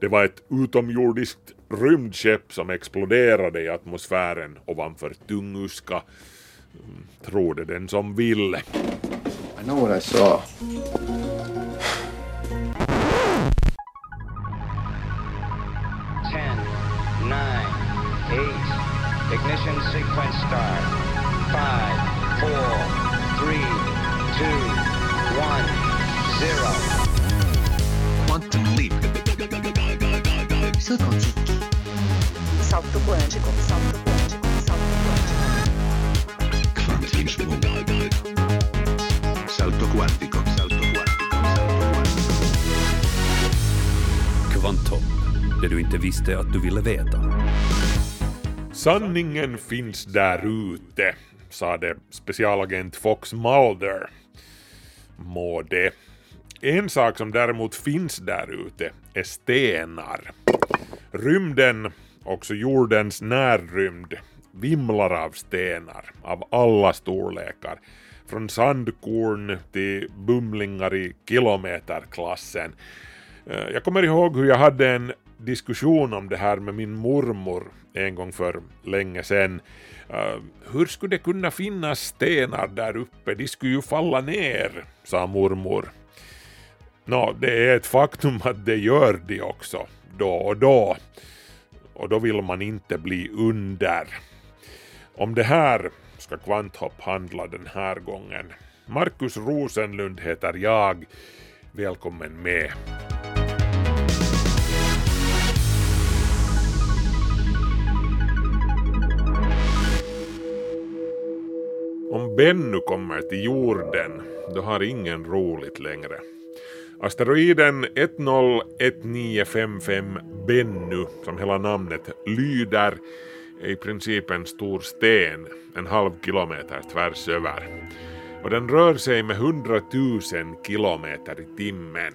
Det var ett utomjordiskt rymdskepp som exploderade i atmosfären ovanför Tunguska. Mm, Tror det den som vill. I know what I saw. Ten, nine, eight. Ignition sequence start. Five, four, three, two, one, zero. Saut quantique. Salto quântico, salto quântico, salto quântico. Kvantismo. Salto quantico. Salto quantico. Salto quantico. Kvanthopp, det du inte visste att du ville veta. Sanningen finns där ute, sade specialagent Fox Mulder. Må det. En sak som däremot finns där ute är stenar. Rymden, också jordens närrymd, vimlar av stenar av alla storlekar. Från sandkorn till bumlingar i kilometerklassen. Eh, jag kommer ihåg hur jag hade en diskussion om det här med min mormor en gång för länge sedan. Eh, hur skulle det kunna finnas stenar där uppe? De skulle ju falla ner, sa mormor. Nå, det är ett faktum att det gör de också, då och då. Och då vill man inte bli under. Om det här ska Kvanthopp handla den här gången. Markus Rosenlund heter jag. Välkommen med. Om Bennu kommer till jorden, då har ingen roligt längre. Asteroiden 101955 Bennu, som hela namnet lyder, är i princip en stor sten, en halv kilometer tvärs över. Och den rör sig med 100 000 kilometer i timmen.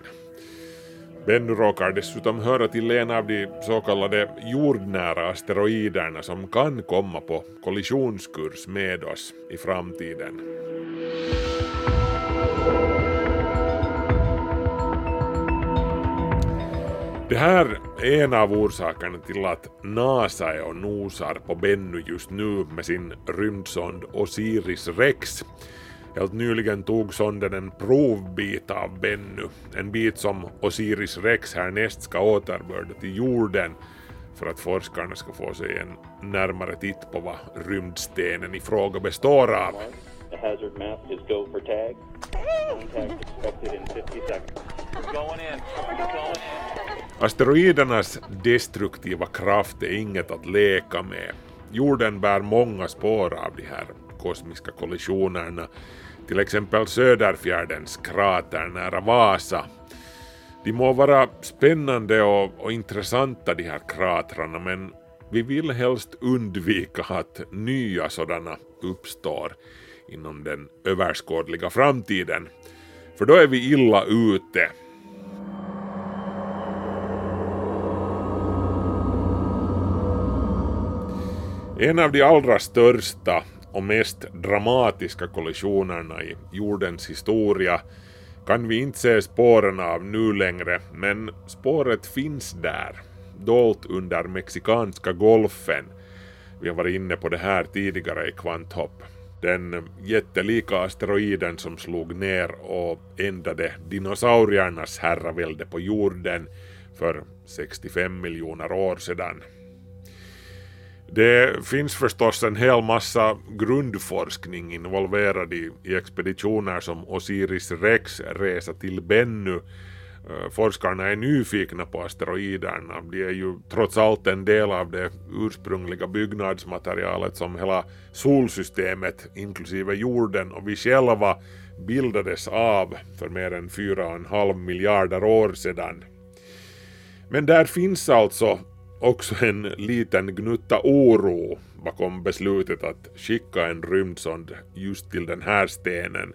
Bennu råkar dessutom höra till en av de så kallade jordnära asteroiderna som kan komma på kollisionskurs med oss i framtiden. Det här är en av orsakerna till att NASA är och nosar på Bennu just nu med sin rymdsond Osiris Rex. Helt nyligen tog sonden en provbit av Bennu, en bit som Osiris Rex härnäst ska återbörda till jorden för att forskarna ska få sig en närmare titt på vad rymdstenen i fråga består av. Asteroidernas destruktiva kraft är inget att leka med. Jorden bär många spår av de här kosmiska kollisionerna, till exempel Söderfjärdens krater nära Vasa. De må vara spännande och, och intressanta de här kratrarna, men vi vill helst undvika att nya sådana uppstår inom den överskådliga framtiden. För då är vi illa ute. En av de allra största och mest dramatiska kollisionerna i jordens historia kan vi inte se spåren av nu längre, men spåret finns där, dolt under mexikanska golfen. Vi har varit inne på det här tidigare i Kvanthopp. Den jättelika asteroiden som slog ner och ändade dinosauriernas herravälde på jorden för 65 miljoner år sedan. Det finns förstås en hel massa grundforskning involverad i, i expeditioner som Osiris Rex resa till Bennu. Eh, forskarna är nyfikna på asteroiderna. De är ju trots allt en del av det ursprungliga byggnadsmaterialet som hela solsystemet, inklusive jorden och vi själva, bildades av för mer än 4,5 miljarder år sedan. Men där finns alltså också en liten gnutta oro bakom beslutet att skicka en rymdsond just till den här stenen.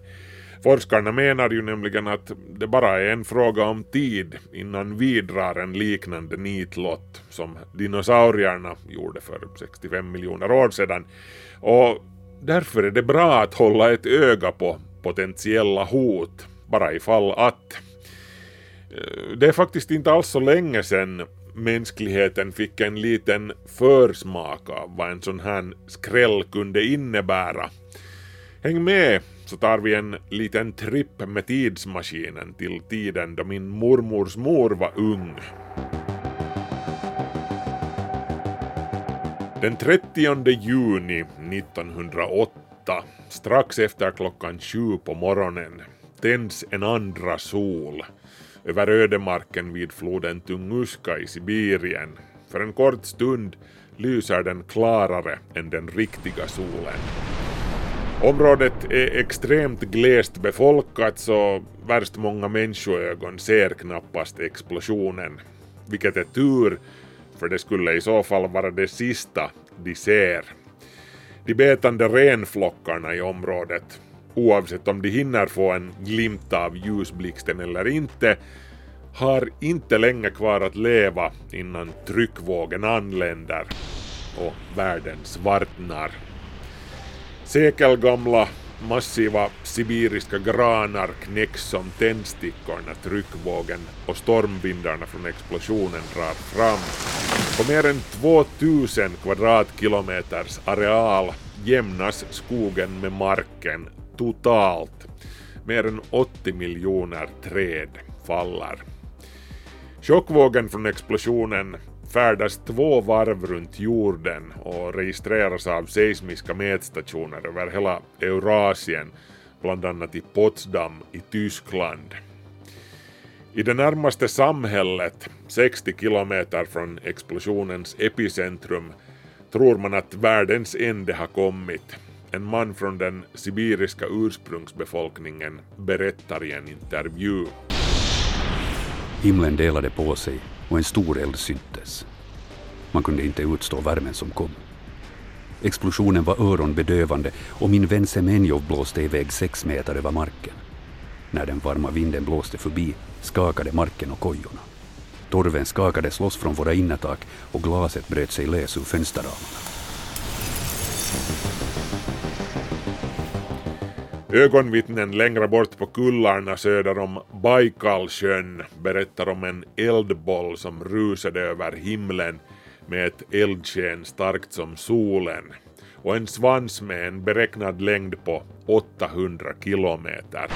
Forskarna menar ju nämligen att det bara är en fråga om tid innan vi drar en liknande nitlott som dinosaurierna gjorde för 65 miljoner år sedan. Och därför är det bra att hålla ett öga på potentiella hot, bara ifall att. Eh, det är faktiskt inte alls så länge sedan mänskligheten fick en liten försmak av vad en sån här skräll kunde innebära. Häng med så tar vi en liten tripp med tidsmaskinen till tiden då min mormors mor var ung. Den 30 juni 1908, strax efter klockan sju på morgonen, tänds en andra sol över ödemarken vid floden Tunguska i Sibirien. För en kort stund lyser den klarare än den riktiga solen. Området är extremt glest befolkat så värst många människoögon ser knappast explosionen. Vilket är tur, för det skulle i så fall vara det sista de ser. De betande renflockarna i området, oavsett om de hinner få en glimt av ljusblixten eller inte, har inte länge kvar att leva innan tryckvågen anländer och världen svartnar. Sekelgamla massiva sibiriska granar knäcks som tändstickor när tryckvågen och stormvindarna från explosionen drar fram. På mer än 2000 kvadratkilometers areal jämnas skogen med marken totalt. Mer än 80 miljoner träd faller. Chockvågen från explosionen färdas två varv runt jorden och registreras av seismiska mätstationer över hela Eurasien, bland annat i Potsdam i Tyskland. I det närmaste samhället, 60 kilometer från explosionens epicentrum, tror man att världens ände har kommit. En man från den sibiriska ursprungsbefolkningen berättar i en intervju. Himlen delade på sig och en stor eld syntes. Man kunde inte utstå värmen som kom. Explosionen var öronbedövande och min vän Semenjov blåste iväg sex meter över marken. När den varma vinden blåste förbi skakade marken och kojorna. Torven skakades loss från våra innertak och glaset bröt sig lös ur fönsterramarna. Ögonvittnen längre bort på kullarna söder om Baikalsjön berättar om en eldboll som rusade över himlen med ett eldsken starkt som solen. Och en svans med en beräknad längd på 800 kilometer.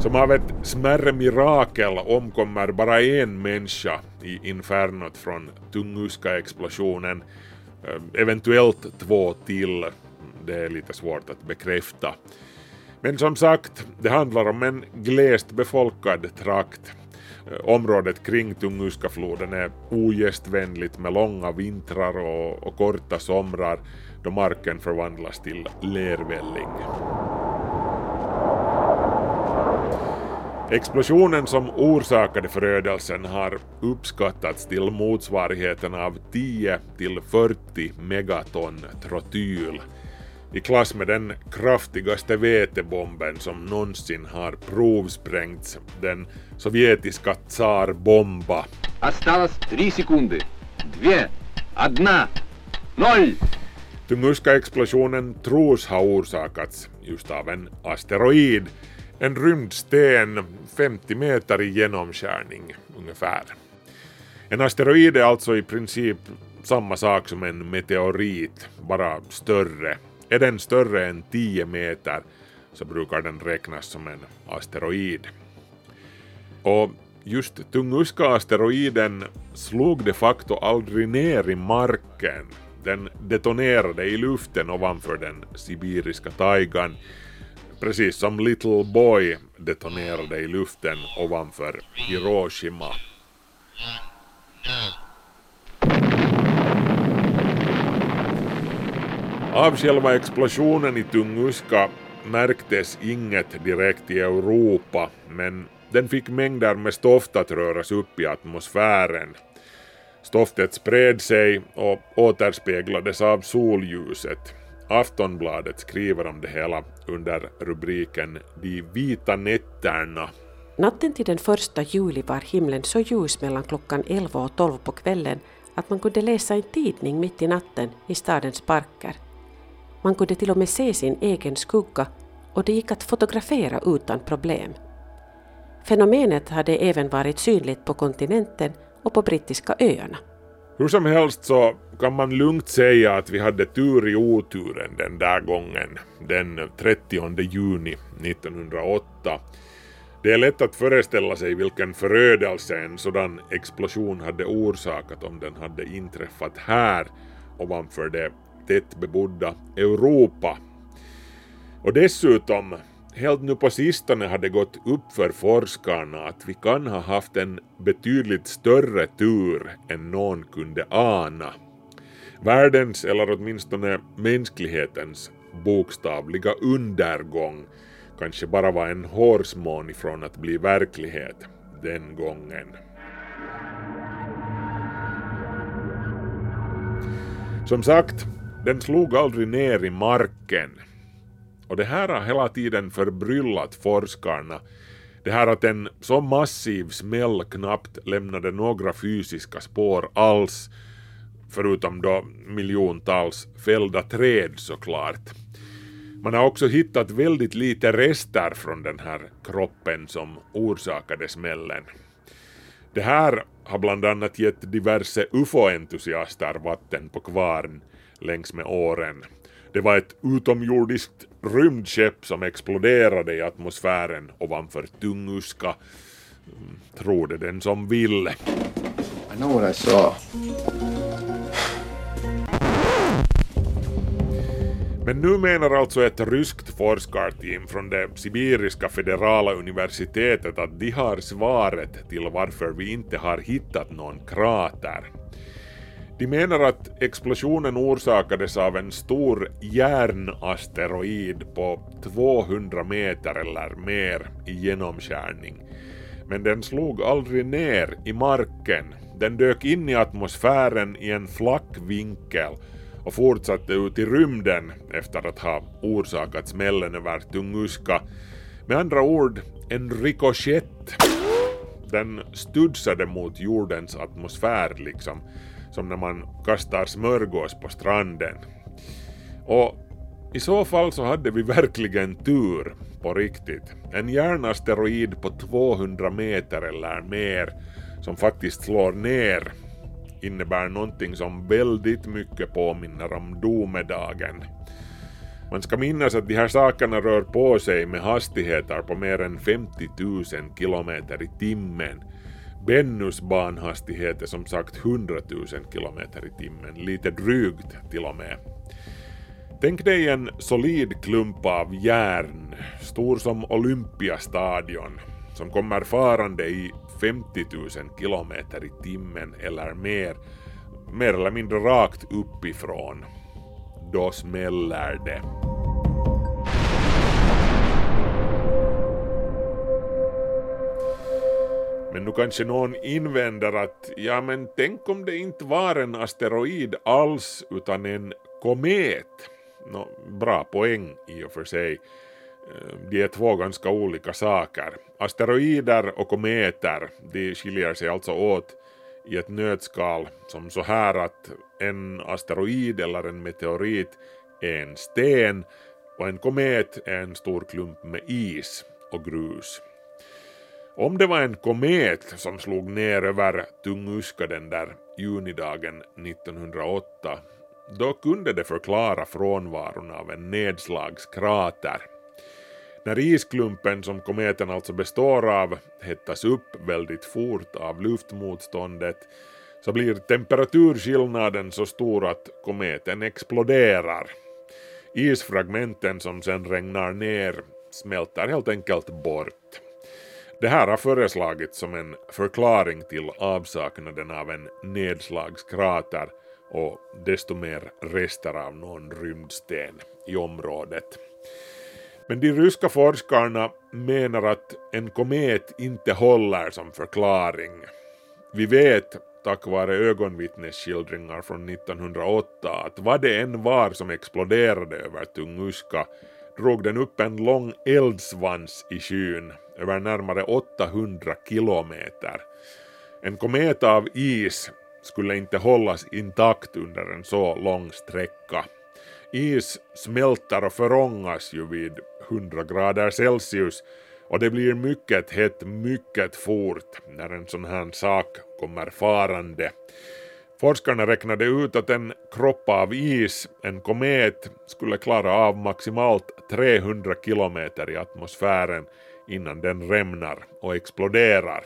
Som av ett smärre mirakel omkommer bara en människa i infernot från Tunguska-explosionen, ehm, eventuellt två till, det är lite svårt att bekräfta. Men som sagt, det handlar om en glest befolkad trakt. Eh, området kring Tunguskafloden är ogästvänligt med långa vintrar och, och korta somrar då marken förvandlas till lervälling. Explosionen som orsakade förödelsen har uppskattats till motsvarigheten av 10 till 40 megaton trotyl i klass med den kraftigaste vätebomben som någonsin har provsprängts, den sovjetiska Tsar-bomba. Осталось три секунды. Две. Одна. Ноль. Tunguska-explosionen tros ha orsakats just av en asteroid, en rymdsten 50 meter i genomskärning ungefär. En asteroid är alltså i princip samma sak som en meteorit, bara större. är den större än 10 meter så brukar den räknas som en asteroid. Och just Tunguska-asteroiden slog de facto aldrig ner i marken. Den detonerade i luften ovanför den sibiriska taigan, precis som Little Boy detonerade i luften ovanför Hiroshima. Av själva explosionen i Tunguska märktes inget direkt i Europa, men den fick mängder med stoft att röras upp i atmosfären. Stoftet spred sig och återspeglades av solljuset. Aftonbladet skriver om det hela under rubriken De vita nätterna. Natten till den första juli var himlen så ljus mellan klockan 11 och 12 på kvällen att man kunde läsa en tidning mitt i natten i stadens parker. Man kunde till och med se sin egen skugga och det gick att fotografera utan problem. Fenomenet hade även varit synligt på kontinenten och på brittiska öarna. Hur som helst så kan man lugnt säga att vi hade tur i oturen den där gången, den 30 juni 1908. Det är lätt att föreställa sig vilken förödelse en sådan explosion hade orsakat om den hade inträffat här ovanför det tättbebodda Europa. Och dessutom, helt nu på sistone har det gått upp för forskarna att vi kan ha haft en betydligt större tur än någon kunde ana. Världens, eller åtminstone mänsklighetens, bokstavliga undergång kanske bara var en hårsmån ifrån att bli verklighet den gången. Som sagt, den slog aldrig ner i marken. Och det här har hela tiden förbryllat forskarna. Det här att en så massiv smäll knappt lämnade några fysiska spår alls, förutom då miljontals fällda träd såklart. Man har också hittat väldigt lite rester från den här kroppen som orsakade smällen. Det här har bland annat gett diverse ufo-entusiaster vatten på kvarn längs med åren. Det var ett utomjordiskt rymdskepp som exploderade i atmosfären ovanför Tunguska. Tror det den som vill. I know what I saw. Men nu menar alltså ett ryskt forskarteam från det sibiriska federala universitetet att de har svaret till varför vi inte har hittat någon krater. De menar att explosionen orsakades av en stor järnasteroid på 200 meter eller mer i genomskärning. Men den slog aldrig ner i marken. Den dök in i atmosfären i en flack vinkel och fortsatte ut i rymden efter att ha orsakat smällen över Tunguska. Med andra ord, en rikoschett. Den studsade mot jordens atmosfär liksom, som när man kastar smörgås på stranden. Och i så fall så hade vi verkligen tur, på riktigt. En järnasteroid på 200 meter eller mer som faktiskt slår ner innebär någonting som väldigt mycket påminner om domedagen. Man ska minnas att de här sakerna rör på sig med hastigheter på mer än 50 000 kilometer i timmen. Bennus banhastighet är som sagt 100 000 kilometer i timmen, lite drygt till och med. Tänk dig en solid klump av järn, stor som Olympiastadion, som kommer farande i 50 000 kilometer i timmen eller mer, mer eller mindre rakt uppifrån. Då smäller det. Men nu kanske någon invänder att ja men tänk om det inte var en asteroid alls utan en komet. Nå, bra poäng i och för sig. Eh, de är två ganska olika saker. Asteroider och kometer, de skiljer sig alltså åt i ett nötskal som så här att en asteroid eller en meteorit är en sten och en komet är en stor klump med is och grus. Om det var en komet som slog ner över Tunguska den där junidagen 1908, då kunde det förklara frånvaron av en nedslagskrater. När isklumpen som kometen alltså består av hettas upp väldigt fort av luftmotståndet så blir temperaturskillnaden så stor att kometen exploderar. Isfragmenten som sen regnar ner smälter helt enkelt bort. Det här har föreslagits som en förklaring till avsaknaden av en nedslagskrater och desto mer rester av någon rymdsten i området. Men de ryska forskarna menar att en komet inte håller som förklaring. Vi vet, tack vare ögonvittnesskildringar från 1908, att vad det än var som exploderade över Tunguska drog den upp en lång eldsvans i skyn över närmare 800 kilometer. En komet av is skulle inte hållas intakt under en så lång sträcka. Is smälter och förångas ju vid 100 grader Celsius Och det blir mycket hett mycket fort när en sån här sak kommer farande. Forskarna räknade ut att en kropp av is, en komet, skulle klara av maximalt 300 kilometer i atmosfären innan den rämnar och exploderar.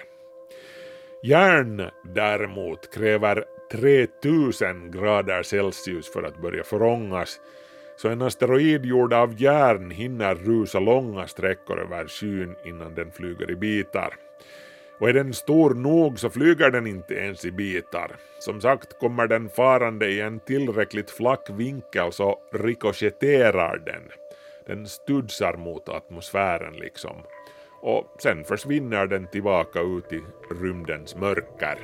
Järn däremot kräver 3000 grader Celsius för att börja förångas, så en asteroid gjord av järn hinner rusa långa sträckor över skyn innan den flyger i bitar. Och är den stor nog så flyger den inte ens i bitar. Som sagt kommer den farande i en tillräckligt flack vinkel så rikoschetterar den. Den studsar mot atmosfären liksom. Och sen försvinner den tillbaka ut i rymdens mörker.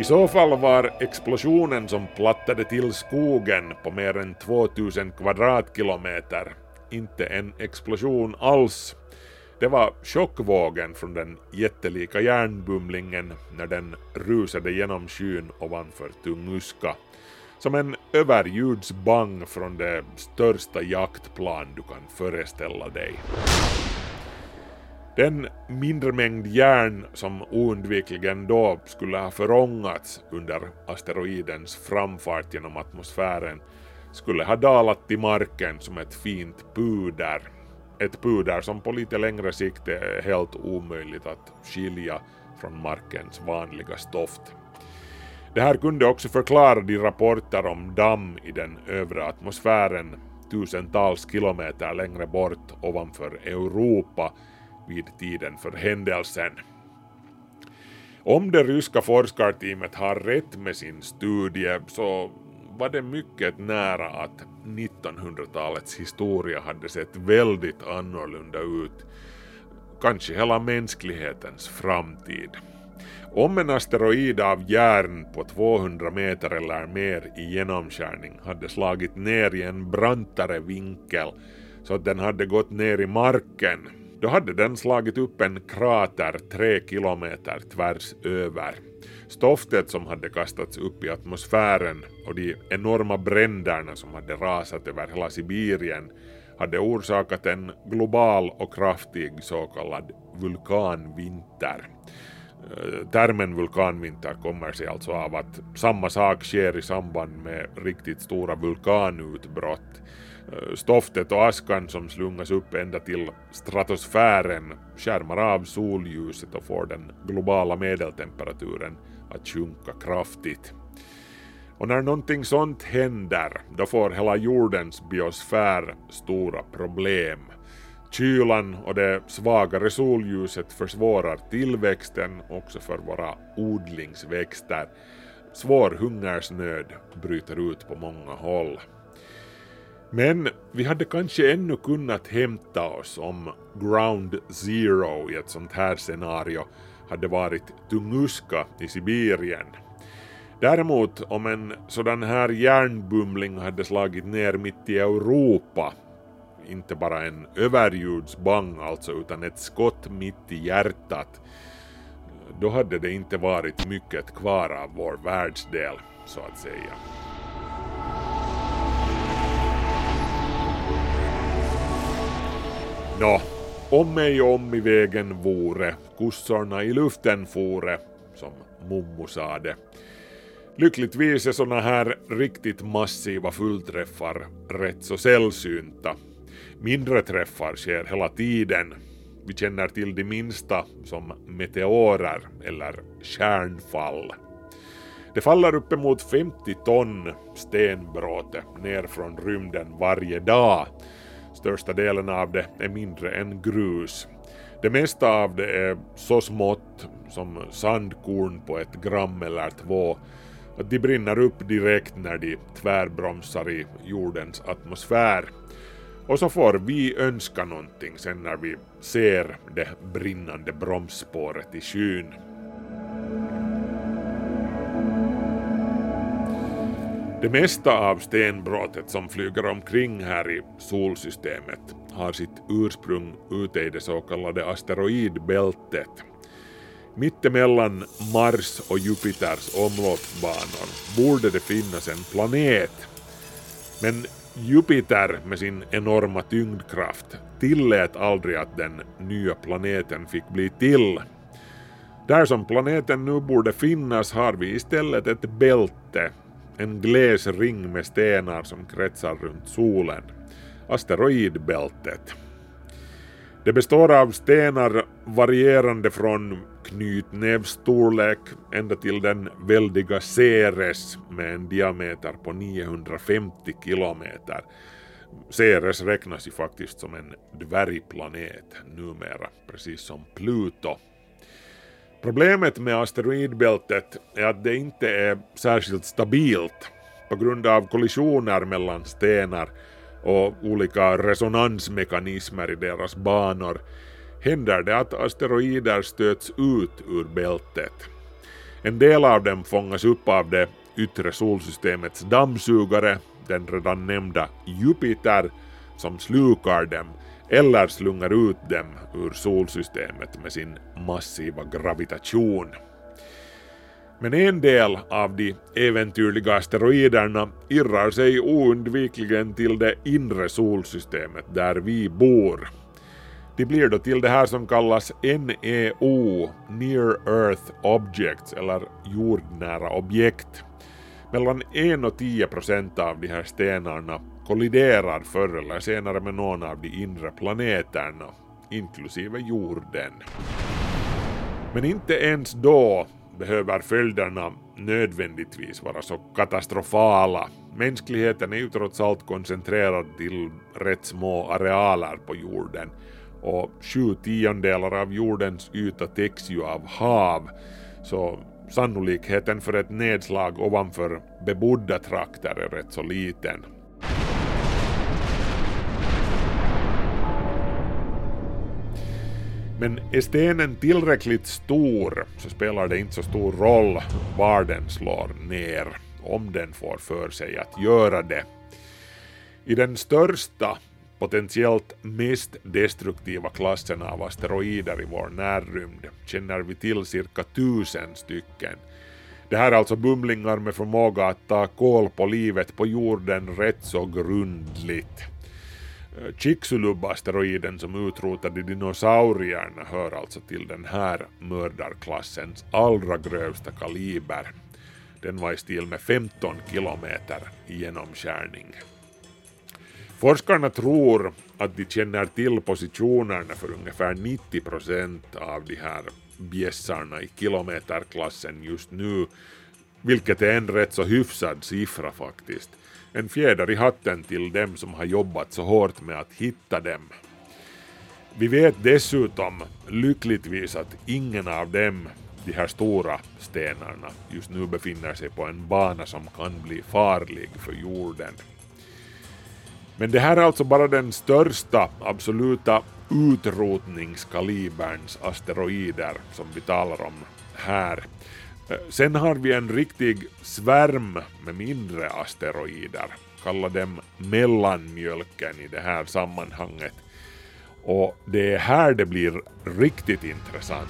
I så fall var explosionen som plattade till skogen på mer än 2000 kvadratkilometer inte en explosion alls. Det var chockvågen från den jättelika järnbumlingen när den rusade genom skyn ovanför Tunguska. Som en överljudsbang från det största jaktplan du kan föreställa dig. Den mindre mängd järn som oundvikligen då skulle ha förångats under asteroidens framfart genom atmosfären skulle ha dalat till marken som ett fint puder. Ett puder som på lite längre sikt är helt omöjligt att skilja från markens vanliga stoft. Det här kunde också förklara de rapporter om damm i den övre atmosfären tusentals kilometer längre bort ovanför Europa vid tiden för händelsen. Om det ryska forskarteamet har rätt med sin studie så var det mycket nära att 1900-talets historia hade sett väldigt annorlunda ut. Kanske hela mänsklighetens framtid. Om en asteroid av järn på 200 meter eller mer i genomskärning hade slagit ner i en brantare vinkel så att den hade gått ner i marken, då hade den slagit upp en krater tre kilometer tvärs över. Stoftet som hade kastats upp i atmosfären och de enorma bränderna som hade rasat över hela Sibirien hade orsakat en global och kraftig så kallad vulkanvinter. Eh, termen vulkanvinter kommer sig alltså av att samma sak sker i samband med riktigt stora vulkanutbrott. Eh, stoftet och askan som slungas upp ända till stratosfären skärmar av solljuset och får den globala medeltemperaturen att sjunka kraftigt. Och när någonting sånt händer, då får hela jordens biosfär stora problem. Kylan och det svagare solljuset försvårar tillväxten också för våra odlingsväxter. Svår hungersnöd bryter ut på många håll. Men vi hade kanske ännu kunnat hämta oss om ground zero i ett sånt här scenario hade varit Tunguska i Sibirien. Däremot om en sådan här järnbumling hade slagit ner mitt i Europa, inte bara en överljudsbang alltså utan ett skott mitt i hjärtat, då hade det inte varit mycket kvar av vår världsdel, så att säga. Nå, om ej om i vägen vore, kossorna i luften fore, som Mommo sade. Lyckligtvis är såna här riktigt massiva fullträffar rätt så sällsynta. Mindre träffar sker hela tiden. Vi känner till de minsta som meteorer eller kärnfall. Det faller uppemot 50 ton stenbråte ner från rymden varje dag Största delen av det är mindre än grus. Det mesta av det är så smått som sandkorn på ett gram eller två att de brinner upp direkt när de tvärbromsar i jordens atmosfär. Och så får vi önska någonting sen när vi ser det brinnande bromsspåret i skyn. Det mesta av stenbrottet som flyger omkring här i solsystemet har sitt ursprung ute i det så kallade asteroidbältet. Mittemellan Mars och Jupiters omloppsbanor borde det finnas en planet. Men Jupiter med sin enorma tyngdkraft tillät aldrig att den nya planeten fick bli till. Där som planeten nu borde finnas har vi istället ett bälte, en gles ring med stenar som kretsar runt solen, asteroidbältet. Det består av stenar varierande från knytnävsstorlek ända till den väldiga Ceres med en diameter på 950 kilometer. Ceres räknas ju faktiskt som en dvärgplanet numera, precis som Pluto. Problemet med asteroidbältet är att det inte är särskilt stabilt på grund av kollisioner mellan stenar och olika resonansmekanismer i deras banor händer det att asteroider stöts ut ur bältet. En del av dem fångas upp av det yttre solsystemets dammsugare, den redan nämnda Jupiter, som slukar dem eller slungar ut dem ur solsystemet med sin massiva gravitation. Men en del av de äventyrliga asteroiderna irrar sig oundvikligen till det inre solsystemet där vi bor. De blir då till det här som kallas NEO, Near Earth Objects, eller jordnära objekt. Mellan 1 och 10 procent av de här stenarna kolliderar förr eller senare med någon av de inre planeterna, inklusive jorden. Men inte ens då behöver följderna nödvändigtvis vara så katastrofala. Mänskligheten är ju trots allt koncentrerad till rätt små arealer på jorden och sju tiondelar av jordens yta täcks ju av hav, så sannolikheten för ett nedslag ovanför bebodda trakter är rätt så liten. Men är stenen tillräckligt stor så spelar det inte så stor roll var den slår ner, om den får för sig att göra det. I den största, potentiellt mest destruktiva klassen av asteroider i vår närrymd känner vi till cirka tusen stycken. Det här är alltså bumlingar med förmåga att ta koll på livet på jorden rätt så grundligt. Chicxulub-asteroiden som utrotade dinosaurierna hör alltså till den här mördarklassens allra grövsta kaliber. Den var i stil med 15 kilometer i genomskärning. Forskarna tror att de känner till positionerna för ungefär 90 procent av de här bjässarna i kilometerklassen just nu, vilket är en rätt så hyfsad siffra faktiskt en fjäder i hatten till dem som har jobbat så hårt med att hitta dem. Vi vet dessutom lyckligtvis att ingen av dem, de här stora stenarna, just nu befinner sig på en bana som kan bli farlig för jorden. Men det här är alltså bara den största absoluta utrotningskaliberns asteroider som vi talar om här. Sen har vi en riktig svärm med mindre asteroider, kalla dem mellanmjölken i det här sammanhanget. Och det är här det blir riktigt intressant.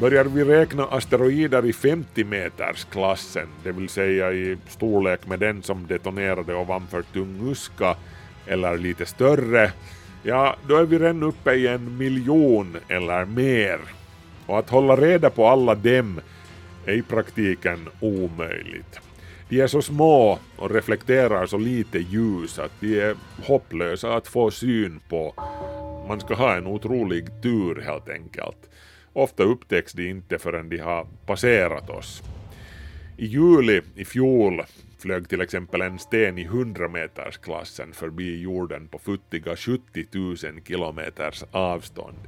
Börjar vi räkna asteroider i 50 meters klassen, det vill säga i storlek med den som detonerade ovanför Tunguska eller lite större, ja, då är vi redan uppe i en miljon eller mer. Och att hålla reda på alla dem är i praktiken omöjligt. De är så små och reflekterar så lite ljus att de är hopplösa att få syn på. Man ska ha en otrolig tur helt enkelt. Ofta upptäcks de inte förrän de har passerat oss. I juli i fjol flög till exempel en sten i 100-metersklassen förbi jorden på futtiga 70 000 kilometers avstånd.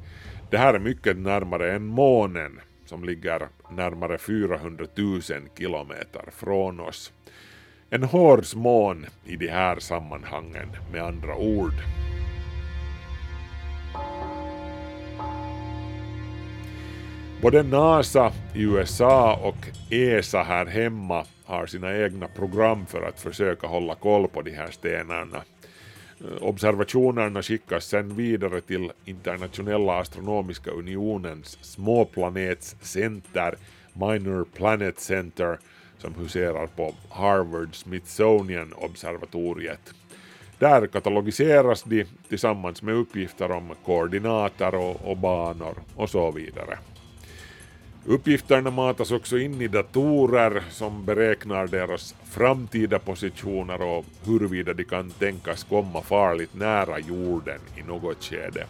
Det här är mycket närmare än månen som ligger närmare 400 000 kilometer från oss. En hårsmån i de här sammanhangen med andra ord. Både NASA i USA och ESA här hemma har sina egna program för att försöka hålla koll på de här stenarna. Observationerna skickas sen vidare till Internationella astronomiska unionens småplanetscenter Minor Planet Center som huserar på Harvard Smithsonian observatoriet. Där katalogiseras de tillsammans med uppgifter om koordinater och, och banor och så vidare. Uppgifterna matas också in i datorer som beräknar deras framtida positioner och huruvida de kan tänkas komma farligt nära jorden i något skede.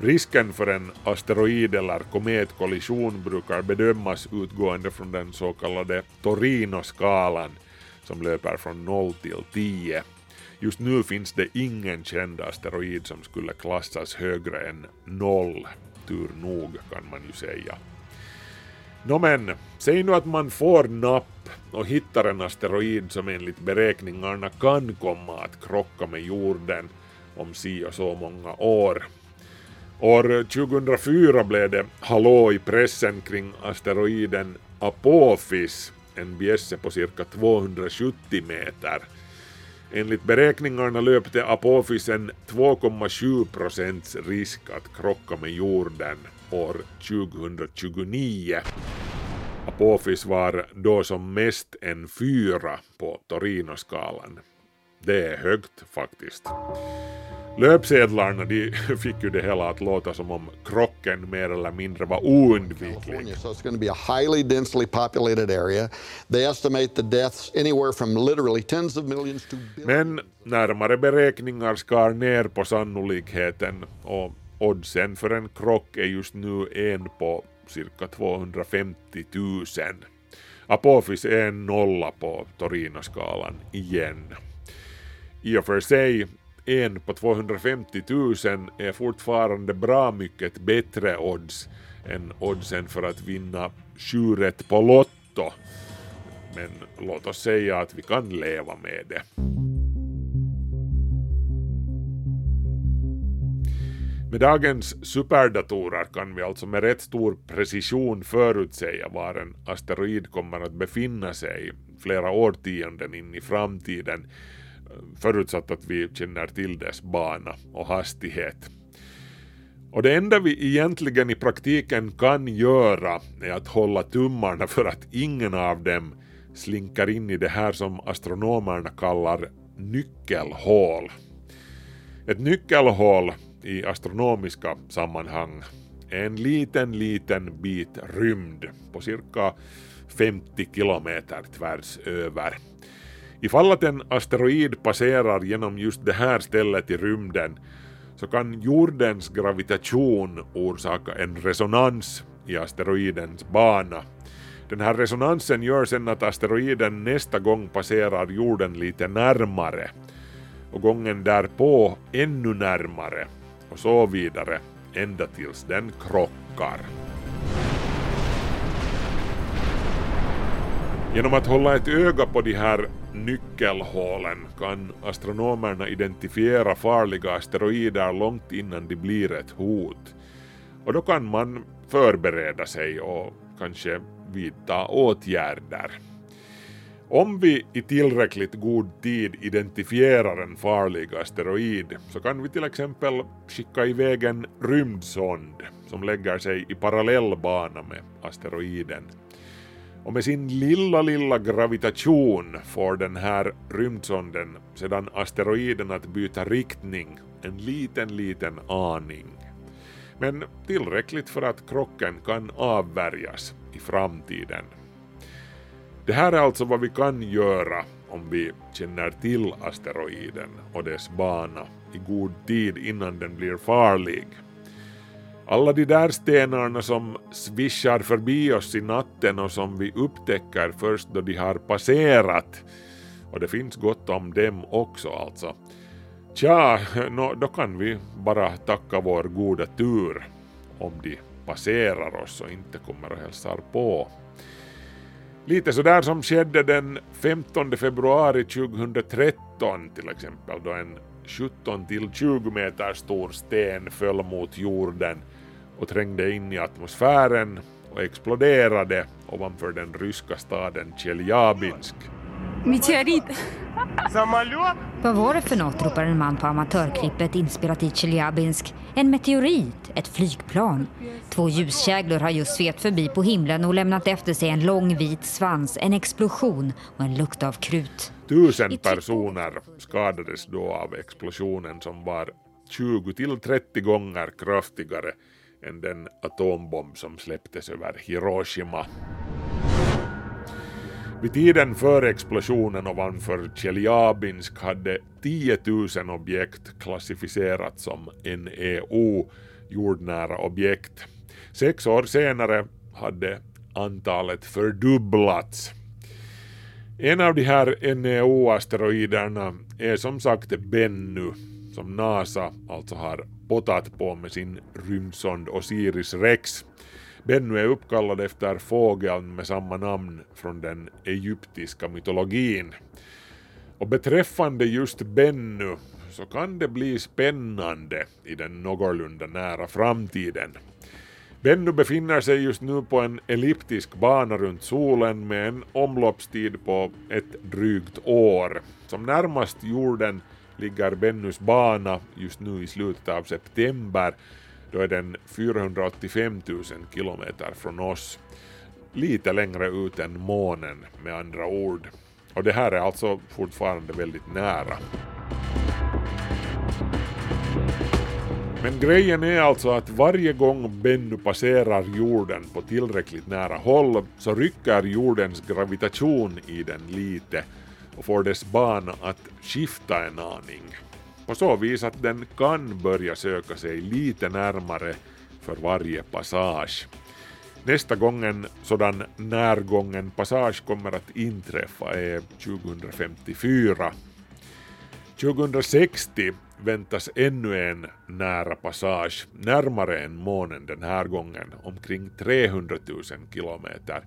Risken för en asteroid eller kometkollision brukar bedömas utgående från den så kallade Torino-skalan som löper från 0 till 10. Just nu finns det ingen känd asteroid som skulle klassas högre än 0. Tur nog kan man ju säga. Nå men, säg nu att man får napp och hittar en asteroid som enligt beräkningarna kan komma att krocka med jorden om si och så många år. År 2004 blev det hallå i pressen kring asteroiden Apophis, en bjässe på cirka 270 meter. Enligt beräkningarna löpte Apophis en 2,7 procents risk att krocka med jorden år 2029. Apophis var då som mest en fyra på Torino-skalan. Det är högt faktiskt. Löpsedlarna de fick ju det hela att låta som om krocken mer eller mindre var oundviklig. So it's going to be a highly densely populated area. They estimate the deaths anywhere from literally tens of millions to billions. Men närmare beräkningar skar ner på sannolikheten och oddsen för en krock är just nu en på cirka 250 000. Apophis är en nolla på Torino-skalan igen. I och för sig, en på 250 000 är fortfarande bra mycket bättre odds än oddsen för att vinna sju rätt på Lotto. Men låt oss säga att vi kan leva med det. Med dagens superdatorer kan vi alltså med rätt stor precision förutsäga var en asteroid kommer att befinna sig flera årtionden in i framtiden förutsatt att vi känner till dess bana och hastighet. Och det enda vi egentligen i praktiken kan göra är att hålla tummarna för att ingen av dem slinkar in i det här som astronomerna kallar nyckelhål. Ett nyckelhål i astronomiska sammanhang är en liten, liten bit rymd på cirka 50 kilometer tvärs över. Ifall att en asteroid passerar genom just det här stället i rymden så kan jordens gravitation orsaka en resonans i asteroidens bana. Den här resonansen gör sen att asteroiden nästa gång passerar jorden lite närmare och gången därpå ännu närmare och så vidare ända tills den krockar. Genom att hålla ett öga på de här nyckelhålen kan astronomerna identifiera farliga asteroider långt innan de blir ett hot. Och då kan man förbereda sig och kanske vidta åtgärder. Om vi i tillräckligt god tid identifierar en farlig asteroid så kan vi till exempel skicka iväg en rymdsond som lägger sig i parallell bana med asteroiden. Och med sin lilla, lilla gravitation får den här rymdsonden sedan asteroiden att byta riktning en liten, liten aning. Men tillräckligt för att krocken kan avvärjas i framtiden. Det här är alltså vad vi kan göra om vi känner till asteroiden och dess bana i god tid innan den blir farlig. Alla de där stenarna som svischar förbi oss i natten och som vi upptäcker först då de har passerat. Och det finns gott om dem också alltså. Tja, no, då kan vi bara tacka vår goda tur om de passerar oss och inte kommer och hälsar på. Lite sådär som skedde den 15 februari 2013 till exempel då en 17 till 20 meter stor sten föll mot jorden och trängde in i atmosfären och exploderade ovanför den ryska staden Tjeljabinsk. Meteorit. Vad var det för något, ropar en man på amatörklippet inspelat i Tjeljabinsk. En meteorit, ett flygplan. Två ljuskäglor har just svept förbi på himlen och lämnat efter sig en lång vit svans, en explosion och en lukt av krut. Tusen personer skadades då av explosionen som var 20 till 30 gånger kraftigare än den atombomb som släpptes över Hiroshima. Vid tiden före explosionen ovanför Tjeljabinsk hade 10 000 objekt klassificerats som NEO, jordnära objekt. Sex år senare hade antalet fördubblats. En av de här NEO-asteroiderna är som sagt Bennu, som NASA alltså har potat på med sin rymdsond Osiris Rex. Bennu är uppkallad efter fågeln med samma namn från den egyptiska mytologin. Och beträffande just Bennu så kan det bli spännande i den någorlunda nära framtiden. Bennu befinner sig just nu på en elliptisk bana runt solen med en omloppstid på ett drygt år. Som närmast jorden ligger Bennus bana just nu i slutet av september. Då är den 485 000 kilometer från oss. Lite längre ut än månen med andra ord. Och det här är alltså fortfarande väldigt nära. Men grejen är alltså att varje gång Bennu passerar jorden på tillräckligt nära håll så rycker jordens gravitation i den lite och får dess bana att skifta en aning. På så vis att den kan börja söka sig lite närmare för varje passage. Nästa gång en sådan närgången passage kommer att inträffa är 2054. 2060 väntas ännu en nära passage, närmare än månen den här gången, omkring 300 000 kilometer.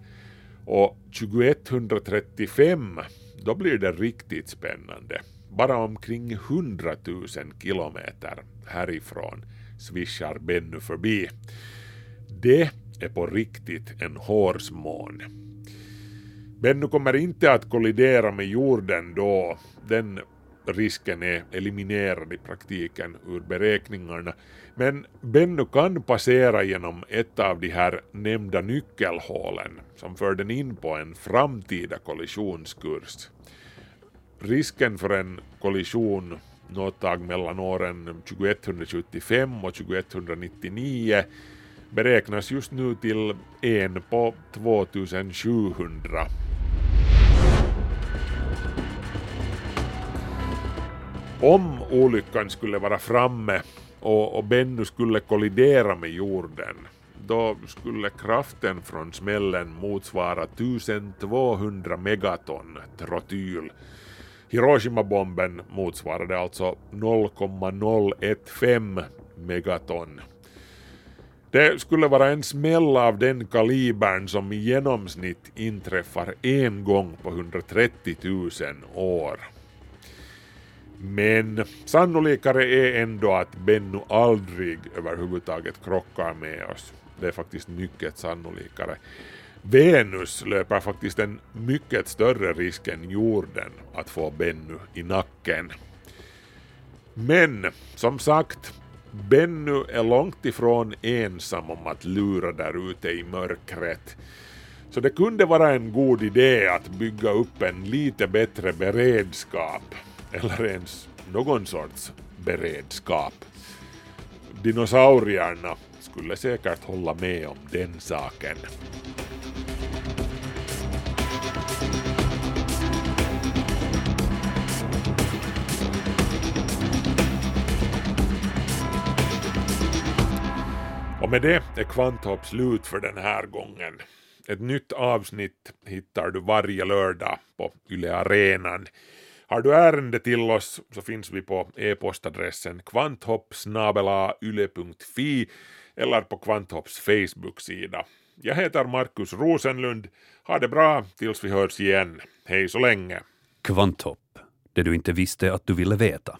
Och 2135, då blir det riktigt spännande. Bara omkring 100 000 kilometer härifrån svischar Bennu förbi. Det är på riktigt en hårsmån. Bennu kommer inte att kollidera med jorden då. Den risken är eliminerad i praktiken ur beräkningarna. Men Bennu kan passera genom ett av de här nämnda nyckelhålen som för den in på en framtida kollisionskurs. Risken för en kollision något tag mellan åren 2175 och 2199 beräknas just nu till en på 2700. Om olyckan skulle vara framme och, och Bennu skulle kollidera med jorden, då skulle kraften från smällen motsvara 1200 megaton trotyl. Hiroshima-bomben motsvarade alltså 0,015 megaton. Det skulle vara en smäll av den kalibern som i genomsnitt inträffar en gång på 130 000 år. Men sannolikare är ändå att Bennu aldrig överhuvudtaget krockar med oss. Det är faktiskt mycket sannolikare. Venus löper faktiskt en mycket större risk än jorden att få Bennu i nacken. Men som sagt, Bennu är långt ifrån ensam om att lura där ute i mörkret. Så det kunde vara en god idé att bygga upp en lite bättre beredskap, eller ens någon sorts beredskap. Dinosaurierna skulle säkert hålla med om den saken. Och med det är Kvanthopp slut för den här gången. Ett nytt avsnitt hittar du varje lördag på Yle Arenan. Har du ärende till oss så finns vi på e-postadressen kvanthoppsnabelayle.fi eller på Kvanthopps Facebook-sida. Jag heter Markus Rosenlund. Ha det bra tills vi hörs igen. Hej så länge. Kvanthopp, det du inte visste att du ville veta.